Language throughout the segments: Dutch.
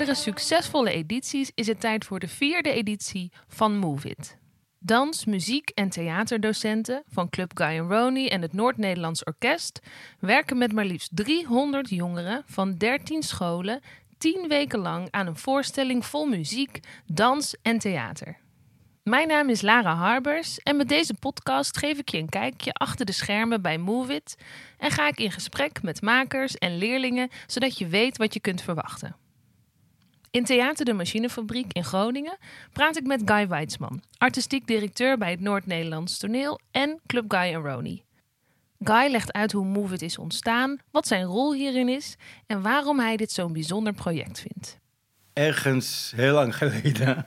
Na drie eerdere succesvolle edities is het tijd voor de vierde editie van Move It. Dans, muziek en theaterdocenten van Club Guy Roney en het Noord-Nederlands Orkest werken met maar liefst 300 jongeren van 13 scholen 10 weken lang aan een voorstelling vol muziek, dans en theater. Mijn naam is Lara Harbers en met deze podcast geef ik je een kijkje achter de schermen bij Move It en ga ik in gesprek met makers en leerlingen zodat je weet wat je kunt verwachten. In Theater de Machinefabriek in Groningen praat ik met Guy Weidsman, artistiek directeur bij het Noord-Nederlands Toneel en Club Guy Roney. Guy legt uit hoe Move It is ontstaan, wat zijn rol hierin is en waarom hij dit zo'n bijzonder project vindt. Ergens heel lang geleden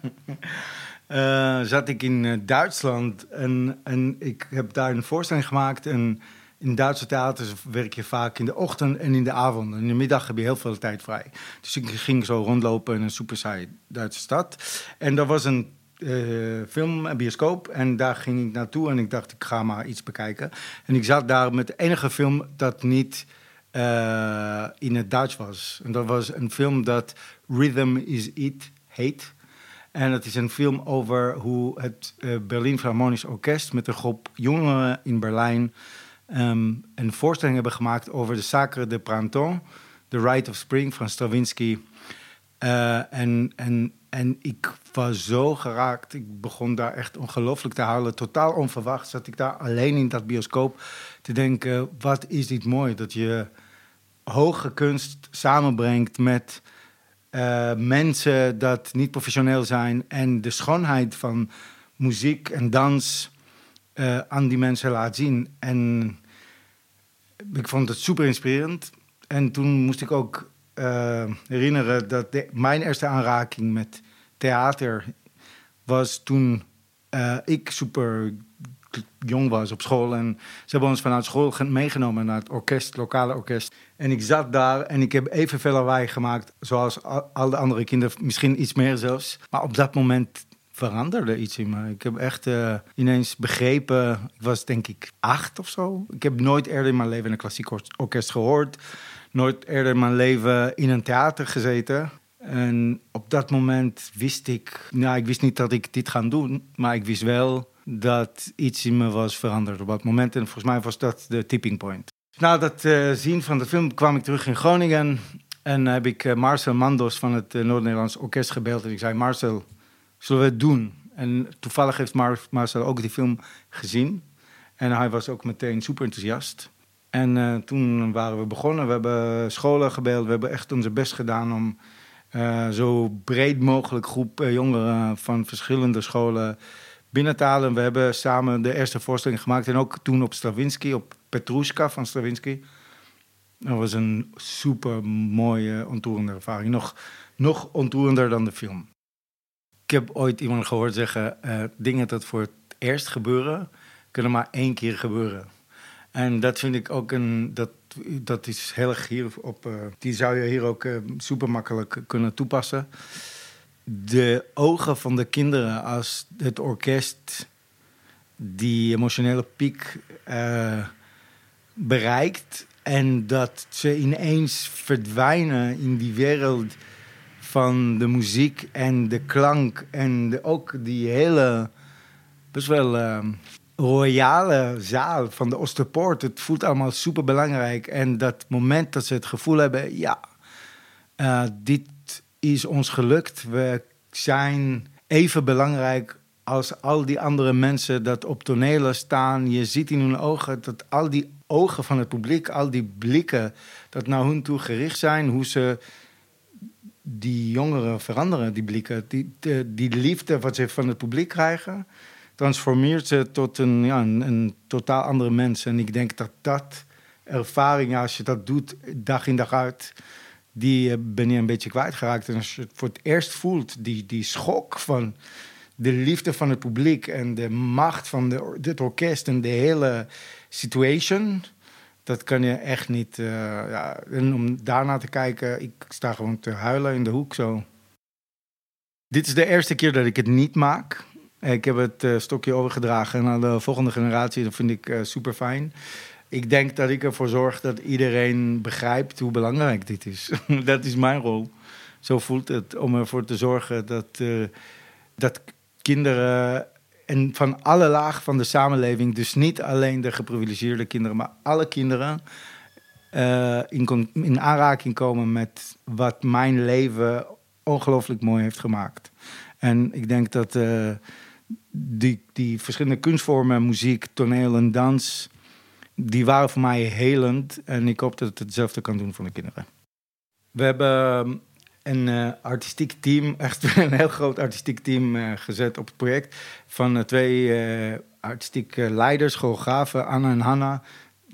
uh, zat ik in eh, Duitsland en, en ik heb daar een voorstelling gemaakt. En in Duitse theaters werk je vaak in de ochtend en in de avond. In de middag heb je heel veel tijd vrij. Dus ik ging zo rondlopen in een super saai Duitse stad. En er was een uh, film, een bioscoop. En daar ging ik naartoe en ik dacht, ik ga maar iets bekijken. En ik zat daar met de enige film dat niet uh, in het Duits was. En dat was een film dat Rhythm is It heet. En het is een film over hoe het uh, Berlin Philharmonisch Orkest met een groep jongeren in Berlijn um, een voorstelling hebben gemaakt over de Sacre de Printemps, The Rite of Spring van Stravinsky. Uh, en, en, en ik was zo geraakt. Ik begon daar echt ongelooflijk te huilen. Totaal onverwacht zat ik daar alleen in dat bioscoop te denken: wat is dit mooi dat je hoge kunst samenbrengt met uh, mensen dat niet professioneel zijn en de schoonheid van muziek en dans uh, aan die mensen laat zien. En ik vond het super inspirerend. En toen moest ik ook uh, herinneren dat mijn eerste aanraking met theater was toen ik super jong was op school. En ze hebben ons vanuit school meegenomen naar het orkest, lokale orkest. En ik zat daar en ik heb evenveel lawaai gemaakt zoals al de andere kinderen, misschien iets meer zelfs. Maar op dat moment veranderde iets in me. Ik heb echt uh, ineens begrepen, ik was denk ik acht of zo. Ik heb nooit eerder in mijn leven een klassiek orkest gehoord. Nooit eerder in mijn leven in een theater gezeten. En op dat moment wist ik, nou, ik wist niet dat ik dit ga doen, maar ik wist wel dat iets in me was veranderd op dat moment. En volgens mij was dat de tipping point. Na dat uh, zien van de film kwam ik terug in Groningen. En heb ik uh, Marcel Mandos van het Noord-Nederlands Orkest gebeld. En ik zei, Marcel, zullen we het doen? En toevallig heeft Mar Marcel ook die film gezien. En hij was ook meteen super enthousiast. En toen waren we begonnen. We hebben scholen gebeld. We hebben echt onze best gedaan om zo breed mogelijk groep jongeren van verschillende scholen binnen te halen. We hebben samen de eerste voorstelling gemaakt. En ook toen op Stravinsky, op Petrushka van Stravinsky. Dat was een super mooie, ontroerende ervaring. Nog, nog ontroerender dan de film. Heb ooit iemand gehoord zeggen: uh, dingen dat voor het eerst gebeuren, kunnen maar één keer gebeuren. En dat vind ik ook een. Dat, dat is heel erg hier op. Uh, die zou je hier ook uh, super makkelijk kunnen toepassen de ogen van de kinderen als het orkest die emotionele piek bereikt. En dat ze ineens verdwijnen in die wereld van de muziek en de klank. En ook die hele, best wel uh, royale zaal van de Osterpoort. Het voelt allemaal super belangrijk. En dat moment dat ze het gevoel hebben, ja, uh, dit is ons gelukt. We zijn even belangrijk als al die andere mensen dat op tonelen staan. Je ziet in hun ogen dat al die ogen van het publiek, al die blikken dat naar hun toe gericht zijn, hoe ze die jongeren veranderen, die blikken. Die, die liefde wat ze van het publiek krijgen, transformeert ze tot een, ja, een, totaal andere mens. En ik denk dat dat ervaring, als je dat doet dag in dag uit, die eh, ben je een beetje kwijtgeraakt. En als je het voor het eerst voelt, die, die schok van de liefde van het publiek en de macht van de, dit orkest en de hele situation, dat kan je echt niet. Uh, ja, en om daarna te kijken, ik sta gewoon te huilen in de hoek zo. Dit is de eerste keer dat ik het niet maak. Ik heb het uh, stokje overgedragen aan de volgende generatie. Dat vind ik uh, super fijn ik denk dat ik ervoor zorg dat iedereen begrijpt hoe belangrijk dit is. dat is mijn rol. zo voelt het om ervoor te zorgen dat, dat kinderen en van alle lagen van de samenleving, dus niet alleen de geprivilegeerde kinderen, maar alle kinderen in, in aanraking komen met wat mijn leven ongelooflijk mooi heeft gemaakt. En ik denk dat die, die verschillende kunstvormen, muziek, toneel en dans, die waren voor mij helend. En ik hoop dat het hetzelfde kan doen voor de kinderen. We hebben een uh, artistiek team, echt een heel groot artistiek team uh, gezet op het project. Van uh, twee artistieke leiders, choreografen, Anna en Hanna.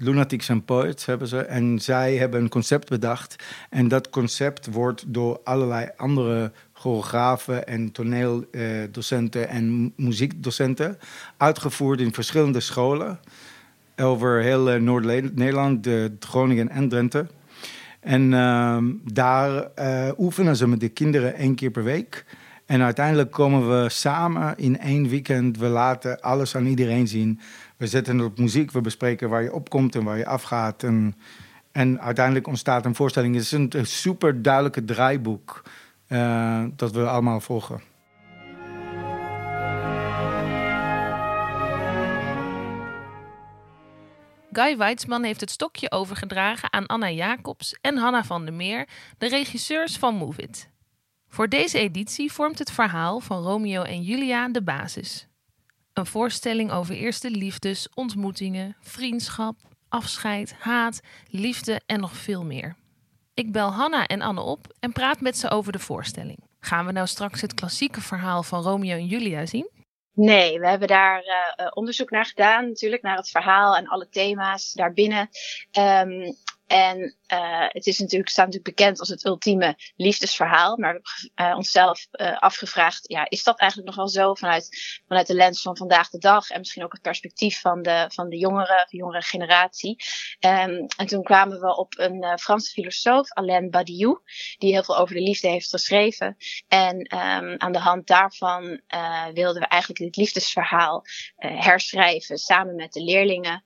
Lunatics and Poets hebben ze. En zij hebben een concept bedacht. En dat concept wordt door allerlei andere choreografen en toneeldocenten en muziekdocenten uitgevoerd in verschillende scholen over heel Noord-Nederland, Groningen en Drenthe. En uh, daar uh, oefenen ze met de kinderen één keer per week. En uiteindelijk komen we samen in één weekend. We laten alles aan iedereen zien. We zetten op muziek, we bespreken waar je opkomt en waar je afgaat. En, en uiteindelijk ontstaat een voorstelling. Het is een, super duidelijke draaiboek uh, dat we allemaal volgen. Guy Weitzman heeft het stokje overgedragen aan Anna Jacobs en Hanna van der Meer, de regisseurs van Move It. Voor deze editie vormt het verhaal van Romeo en Julia de basis. Een voorstelling over eerste liefdes, ontmoetingen, vriendschap, afscheid, haat, liefde en nog veel meer. Ik bel Hanna en Anne op en praat met ze over de voorstelling. Gaan we nou straks het klassieke verhaal van Romeo en Julia zien? Nee, we hebben daar uh, onderzoek naar gedaan, natuurlijk, naar het verhaal en alle thema's daarbinnen. Um, en uh, het is natuurlijk, staat natuurlijk bekend als het ultieme liefdesverhaal. Maar we hebben uh, onszelf uh, afgevraagd, ja, is dat eigenlijk nog wel zo vanuit, vanuit de lens van vandaag de dag? En misschien ook het perspectief van de, van de jongere, jongere generatie. Um, en toen kwamen we op een Franse filosoof, Alain Badiou, die heel veel over de liefde heeft geschreven. En um, aan de hand daarvan wilden we eigenlijk dit liefdesverhaal herschrijven samen met de leerlingen.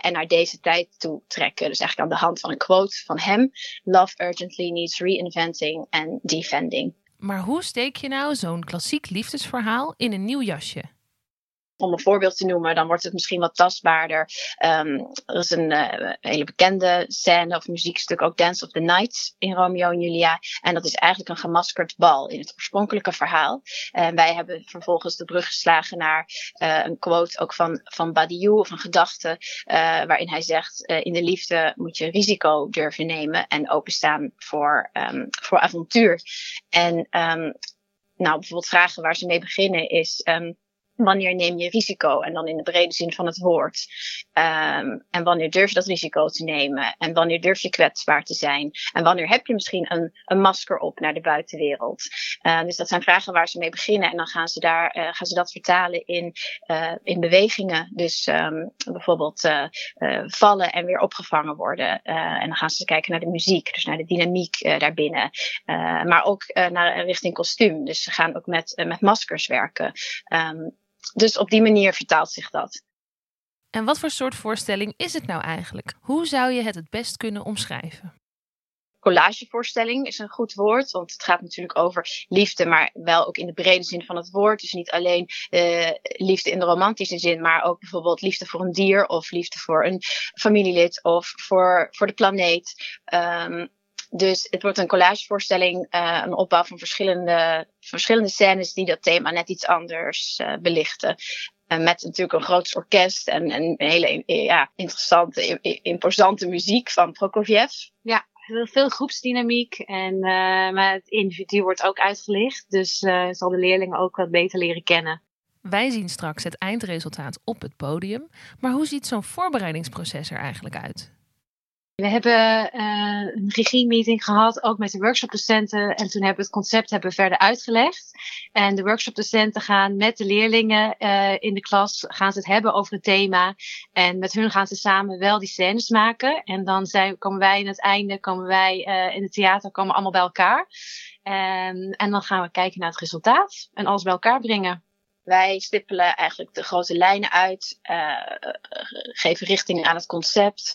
en naar deze tijd toe trekken. Dus eigenlijk aan de hand van een quote van hem: Love urgently needs reinventing and defending. Maar hoe steek je nou zo'n klassiek liefdesverhaal in een nieuw jasje? Om een voorbeeld te noemen, dan wordt het misschien wat tastbaarder. Um, er is een uh, hele bekende scène of muziekstuk, ook Dance of the Night in Romeo en Julia. En dat is eigenlijk een gemaskerd bal in het oorspronkelijke verhaal. En wij hebben vervolgens de brug geslagen naar uh, een quote ook van, van Badiou, of een gedachte, uh, waarin hij zegt, in de liefde moet je risico durven nemen en openstaan voor, um, voor avontuur. En um, nou, bijvoorbeeld vragen waar ze mee beginnen is, wanneer neem je risico? En dan in de brede zin van het woord. Um, en wanneer durf je dat risico te nemen? En wanneer durf je kwetsbaar te zijn? En wanneer heb je misschien een, een masker op naar de buitenwereld? Uh, dus dat zijn vragen waar ze mee beginnen. En dan gaan ze, daar, uh, gaan ze dat vertalen in, uh, in bewegingen. Dus um, bijvoorbeeld vallen en weer opgevangen worden. en dan gaan ze kijken naar de muziek, dus naar de dynamiek daarbinnen. maar ook naar richting kostuum. Dus ze gaan ook met, met maskers werken. Dus op die manier vertaalt zich dat. En wat voor soort voorstelling is het nou eigenlijk? Hoe zou je het het best kunnen omschrijven? collagevoorstelling is een goed woord, want het gaat natuurlijk over liefde, maar wel ook in de brede zin van het woord. Dus niet alleen uh, liefde in de romantische zin, maar ook bijvoorbeeld liefde voor een dier of liefde voor een familielid of voor, voor de planeet. Um, dus het wordt een collagevoorstelling, uh, een opbouw van verschillende, verschillende scènes die dat thema net iets anders uh, belichten. Uh, met natuurlijk een groot orkest en, en een hele ja, interessante, imposante muziek van Prokofjev. Ja, veel groepsdynamiek. En, maar het individu wordt ook uitgelicht. Dus zal de leerlingen ook wat beter leren kennen. Wij zien straks het eindresultaat op het podium. Maar hoe ziet zo'n voorbereidingsproces er eigenlijk uit? We hebben uh, een regie-meeting gehad, ook met de workshopdocenten. En toen hebben we het concept hebben verder uitgelegd. En de workshopdocenten gaan met de leerlingen uh, in de klas gaan ze het hebben over het thema. En met hun gaan ze samen wel die scènes maken. En dan zijn, komen wij in het einde, komen wij uh, in het theater, komen allemaal bij elkaar. En, en dan gaan we kijken naar het resultaat en alles bij elkaar brengen. Wij stippelen eigenlijk de grote lijnen uit, uh, geven richting aan het concept.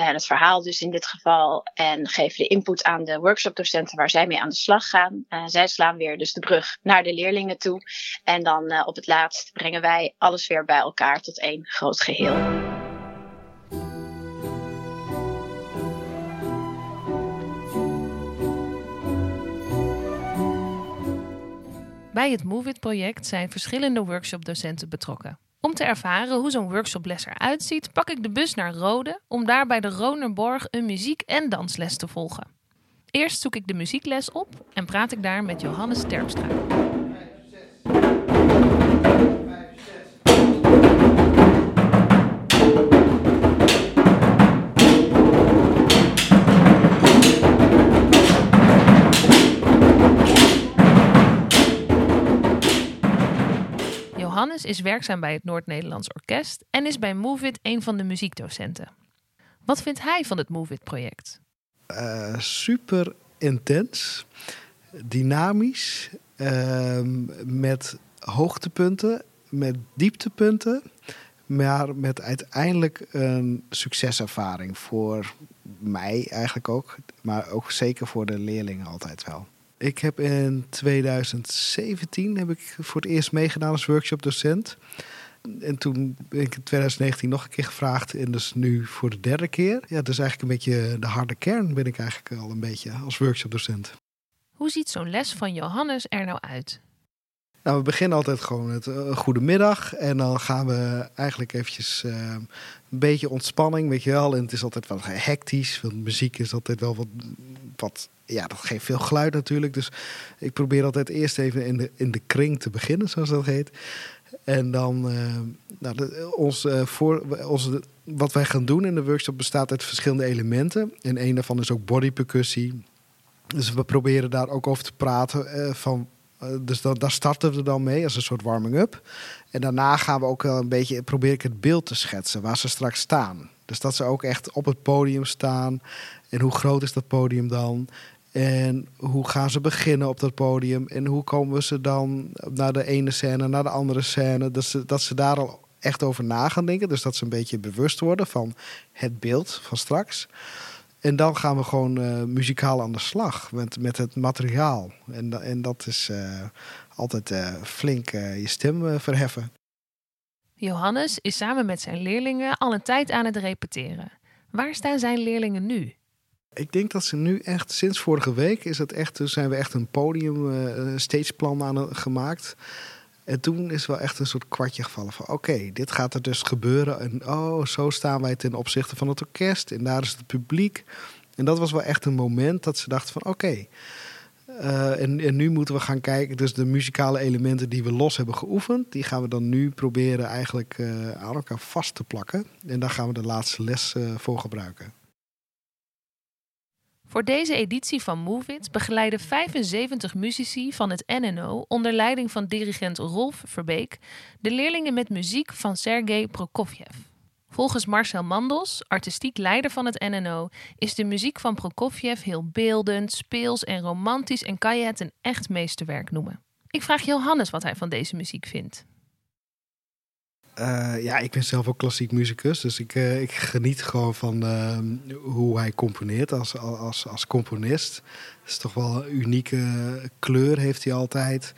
En het verhaal dus in dit geval. En geven de input aan de workshopdocenten waar zij mee aan de slag gaan. Uh, zij slaan weer dus de brug naar de leerlingen toe. En dan uh, op het laatst brengen wij alles weer bij elkaar tot één groot geheel. Bij het Move It project zijn verschillende workshopdocenten betrokken. Om te ervaren hoe zo'n workshoples eruit ziet, pak ik de bus naar Rode om daar bij de Ronerborg een muziek- en dansles te volgen. Eerst zoek ik de muziekles op en praat ik daar met Johannes Terpstra. Is werkzaam bij het Noord-Nederlands Orkest en is bij Move It een van de muziekdocenten. Wat vindt hij van het Move It project? Uh, super intens, dynamisch, uh, met hoogtepunten, met dieptepunten, maar met uiteindelijk een succeservaring voor mij eigenlijk ook, maar ook zeker voor de leerlingen altijd wel. Ik heb in 2017 heb ik voor het eerst meegedaan als workshopdocent. En toen ben ik in 2019 nog een keer gevraagd. En dus nu voor de derde keer. Ja, dus eigenlijk een beetje de harde kern ben ik eigenlijk al een beetje als workshopdocent. Hoe ziet zo'n les van Johannes er nou uit? Nou, we beginnen altijd gewoon met een uh, goedemiddag. En dan gaan we eigenlijk eventjes uh, een beetje ontspanning, weet je wel. En het is altijd wat hectisch, want muziek is altijd wel wat, wat... Ja, dat geeft veel geluid natuurlijk. Dus ik probeer altijd eerst even in de, in de kring te beginnen, zoals dat heet. En dan, uh, nou, ons, voor, onze, wat wij gaan doen in de workshop bestaat uit verschillende elementen. En een daarvan is ook bodypercussie. Dus we proberen daar ook over te praten van dus dat, daar starten we dan mee als een soort warming-up. En daarna gaan we ook wel een beetje, probeer ik het beeld te schetsen waar ze straks staan. Dus dat ze ook echt op het podium staan. En hoe groot is dat podium dan? En hoe gaan ze beginnen op dat podium? En hoe komen ze dan naar de ene scène, naar de andere scène? Dat ze, dat ze daar al echt over na gaan denken. Dus dat ze een beetje bewust worden van het beeld van straks. En dan gaan we gewoon uh, muzikaal aan de slag met, met het materiaal. En, en dat is uh, altijd uh, flink je stem verheffen. Johannes is samen met zijn leerlingen al een tijd aan het repeteren. Waar staan zijn leerlingen nu? Ik denk dat ze nu echt, sinds vorige week, is het echt, zijn we echt een podium, stageplan aan gemaakt. En toen is wel echt een soort kwartje gevallen van... oké, dit gaat er dus gebeuren. En oh, zo staan wij ten opzichte van het orkest. En daar is het publiek. En dat was wel echt een moment dat ze dachten van... oké, uh, en, nu moeten we gaan kijken... dus de muzikale elementen die we los hebben geoefend... die gaan we dan nu proberen eigenlijk uh, aan elkaar vast te plakken. En daar gaan we de laatste les uh, voor gebruiken. Voor deze editie van Move It begeleiden 75 muzici van het NNO onder leiding van dirigent Rolf Verbeek de leerlingen met muziek van Sergei Prokofjev. Volgens Marcel Mandels, artistiek leider van het NNO, is de muziek van Prokofjev heel beeldend, speels en romantisch en kan je het een echt meesterwerk noemen. Ik vraag Johannes wat hij van deze muziek vindt. Uh, ja, ik ben zelf ook klassiek muzikus, dus ik, uh, ik geniet gewoon van uh, hoe hij componeert als, als, als componist. Het is toch wel een unieke kleur heeft hij altijd.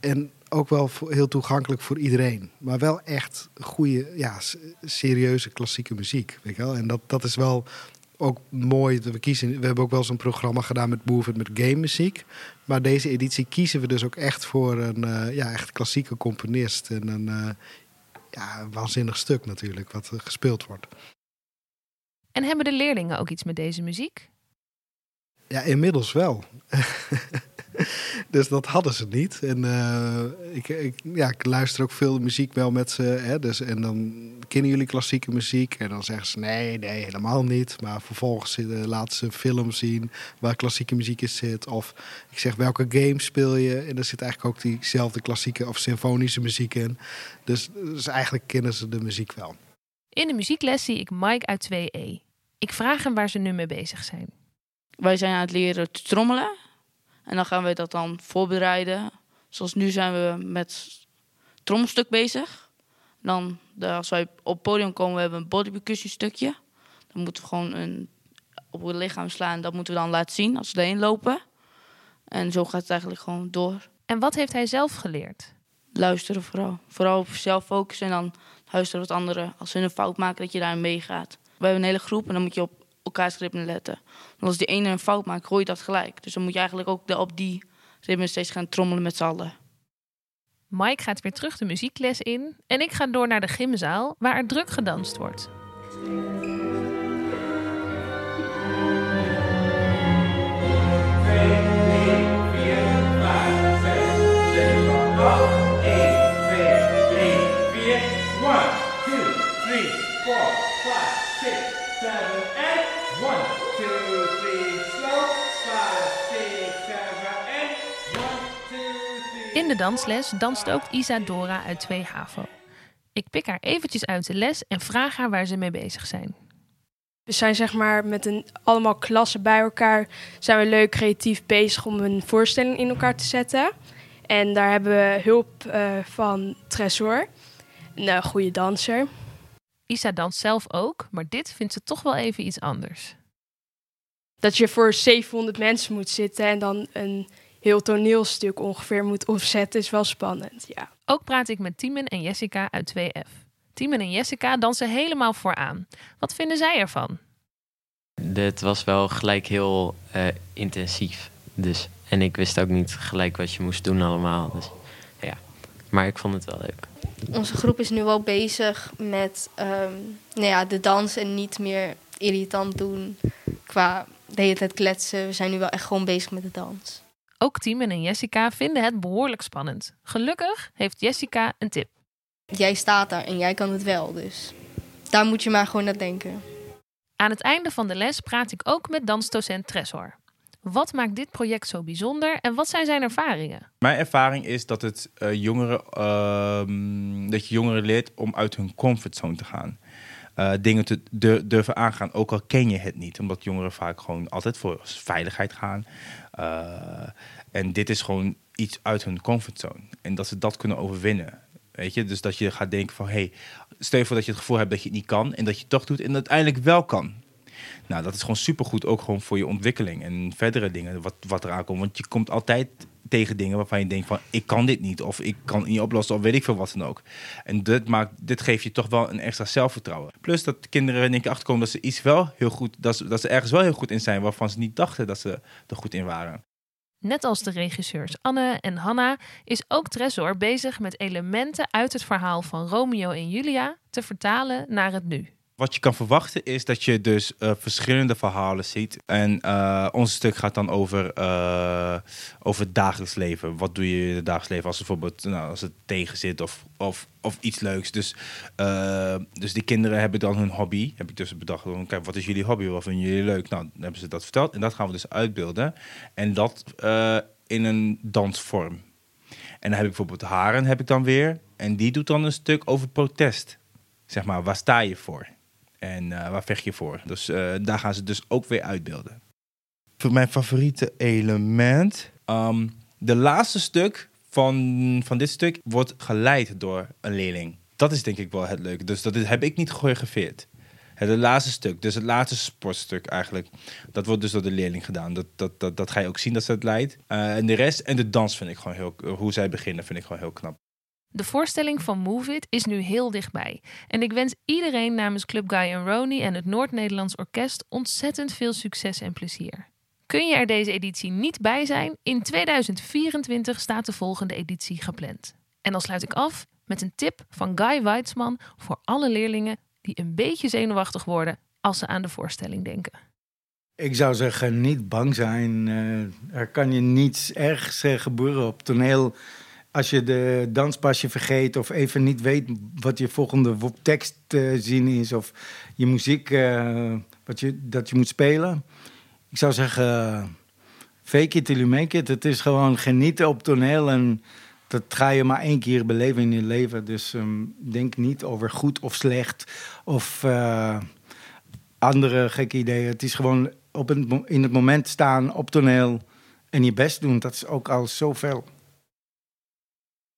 En ook wel heel toegankelijk voor iedereen. Maar wel echt goede, ja, serieuze klassieke muziek. Weet je wel? En dat, dat is wel ook mooi. We, kiezen, we hebben ook wel zo'n programma gedaan met Move It met game muziek. Maar deze editie kiezen we dus ook echt voor een ja, echt klassieke componist. En een ja, een waanzinnig stuk natuurlijk, wat gespeeld wordt. En hebben de leerlingen ook iets met deze muziek? Ja, inmiddels wel. dus dat hadden ze niet. En uh, ik, ik, ja, ik luister ook veel muziek wel met ze. Hè, dus, en dan kennen jullie klassieke muziek. En dan zeggen ze nee, nee, helemaal niet. Maar vervolgens uh, laten ze een film zien waar klassieke muziek in zit. Of ik zeg welke game speel je. En er zit eigenlijk ook diezelfde klassieke of symfonische muziek in. Dus, dus eigenlijk kennen ze de muziek wel. In de muziekles zie ik Mike uit 2E. Ik vraag hem waar ze nu mee bezig zijn. Wij zijn aan het leren te trommelen. En dan gaan we dat dan voorbereiden. Zoals nu zijn we met trommelstuk bezig. Dan, de, als wij op het podium komen, we hebben een bodypercussie stukje. Dan moeten we gewoon een, op het lichaam slaan. Dat moeten we dan laten zien als we erheen lopen. En zo gaat het eigenlijk gewoon door. En wat heeft hij zelf geleerd? Luisteren vooral. Vooral op jezelf focussen en dan luisteren wat anderen. Als ze een fout maken, dat je daarin meegaat. We hebben een hele groep en dan moet je op elkaars ritme letten. Want als die ene een fout maakt, gooi je dat gelijk. Dus dan moet je eigenlijk ook op die ritme steeds gaan trommelen met z'n allen. Mike gaat weer terug de muziekles in en ik ga door naar de gymzaal waar er druk gedanst wordt. In de dansles danst ook Isadora uit 2 HAVO. Ik pik haar eventjes uit de les en vraag haar waar ze mee bezig zijn. We zijn zeg maar met een, allemaal klassen bij elkaar. Zijn we leuk creatief bezig om een voorstelling in elkaar te zetten. En daar hebben we hulp uh, van Tresor, een uh, goede danser. Isa danst zelf ook, maar dit vindt ze toch wel even iets anders. Dat je voor 700 mensen moet zitten en dan een heel toneelstuk ongeveer moet opzetten, is wel spannend, ja. Ook praat ik met Timen en Jessica uit 2F. Timen en Jessica dansen helemaal vooraan. Wat vinden zij ervan? Dit was wel gelijk heel uh, intensief. Dus. En ik wist ook niet gelijk wat je moest doen allemaal. Dus, ja. Maar ik vond het wel leuk. Onze groep is nu wel bezig met um, nou ja, de dans en niet meer irritant doen qua de hele tijd kletsen. We zijn nu wel echt gewoon bezig met de dans. Ook Timen en Jessica vinden het behoorlijk spannend. Gelukkig heeft Jessica een tip. Jij staat daar en jij kan het wel, dus daar moet je maar gewoon naar denken. Aan het einde van de les praat ik ook met dansdocent Tresor. Wat maakt dit project zo bijzonder en wat zijn zijn ervaringen? Mijn ervaring is dat, het, uh, jongeren, uh, dat je jongeren leert om uit hun comfortzone te gaan. Uh, dingen te durven aangaan, ook al ken je het niet. Omdat jongeren vaak gewoon altijd voor veiligheid gaan. Uh, en dit is gewoon iets uit hun comfortzone. En dat ze dat kunnen overwinnen. Weet je, dus dat je gaat denken van, hey, stel je voor dat je het gevoel hebt dat je het niet kan en dat je het toch doet en uiteindelijk wel kan. Nou, dat is gewoon supergoed, ook gewoon voor je ontwikkeling en verdere dingen wat, wat eraan komt. Want je komt altijd tegen dingen waarvan je denkt van, ik kan dit niet of ik kan het niet oplossen of weet ik veel wat dan ook. En dit, maakt, dit geeft je toch wel een extra zelfvertrouwen. Plus dat de kinderen in één keer achterkomen dat ze iets wel heel goed, dat ze, dat ze ergens wel heel goed in zijn waarvan ze niet dachten dat ze er goed in waren. Net als de regisseurs Anne en Hanna is ook Tresor bezig met elementen uit het verhaal van Romeo en Julia te vertalen naar het nu. Wat je kan verwachten is dat je dus uh, verschillende verhalen ziet. En uh, ons stuk gaat dan over, uh, over het dagelijks leven. Wat doe je in het dagelijks leven als, bijvoorbeeld, nou, als het tegen zit of, of, of iets leuks. Dus, dus die kinderen hebben dan hun hobby. Heb ik dus bedacht, kijk, wat is jullie hobby? Wat vinden jullie leuk? Nou, dan hebben ze dat verteld. En dat gaan we dus uitbeelden. En dat in een dansvorm. En dan heb ik bijvoorbeeld Haren heb ik dan weer. En die doet dan een stuk over protest. Zeg maar, waar sta je voor? En uh, waar vecht je voor? Dus uh, daar gaan ze dus ook weer uitbeelden. Voor mijn favoriete element. Um, de laatste stuk van, van dit stuk wordt geleid door een leerling. Dat is denk ik wel het leuke. Dus dat heb ik niet gechoreografeerd. Het laatste stuk, dus het laatste sportstuk eigenlijk. Dat wordt dus door de leerling gedaan. Dat, dat, dat, dat ga je ook zien dat ze het leidt. Uh, en de rest en de dans vind ik gewoon heel... Hoe zij beginnen vind ik gewoon heel knap. De voorstelling van Move It is nu heel dichtbij. En ik wens iedereen namens Club Guy en Rony en het Noord-Nederlands Orkest ontzettend veel succes en plezier. Kun je er deze editie niet bij zijn? In 2024 staat de volgende editie gepland. En dan sluit ik af met een tip van Guy Weitzman voor alle leerlingen die een beetje zenuwachtig worden als ze aan de voorstelling denken. Ik zou zeggen, niet bang zijn. Uh, er kan je niets ergs gebeuren op toneel als je de danspasje vergeet of even niet weet wat je volgende tekst te uh, zien is of je muziek uh, wat je, dat je moet spelen. Ik zou zeggen, fake it till you make it. Het is gewoon genieten op toneel en dat ga je maar één keer beleven in je leven. Dus um, denk niet over goed of slecht of uh, andere gekke ideeën. Het is gewoon op in het moment staan op toneel en je best doen. Dat is ook al zoveel.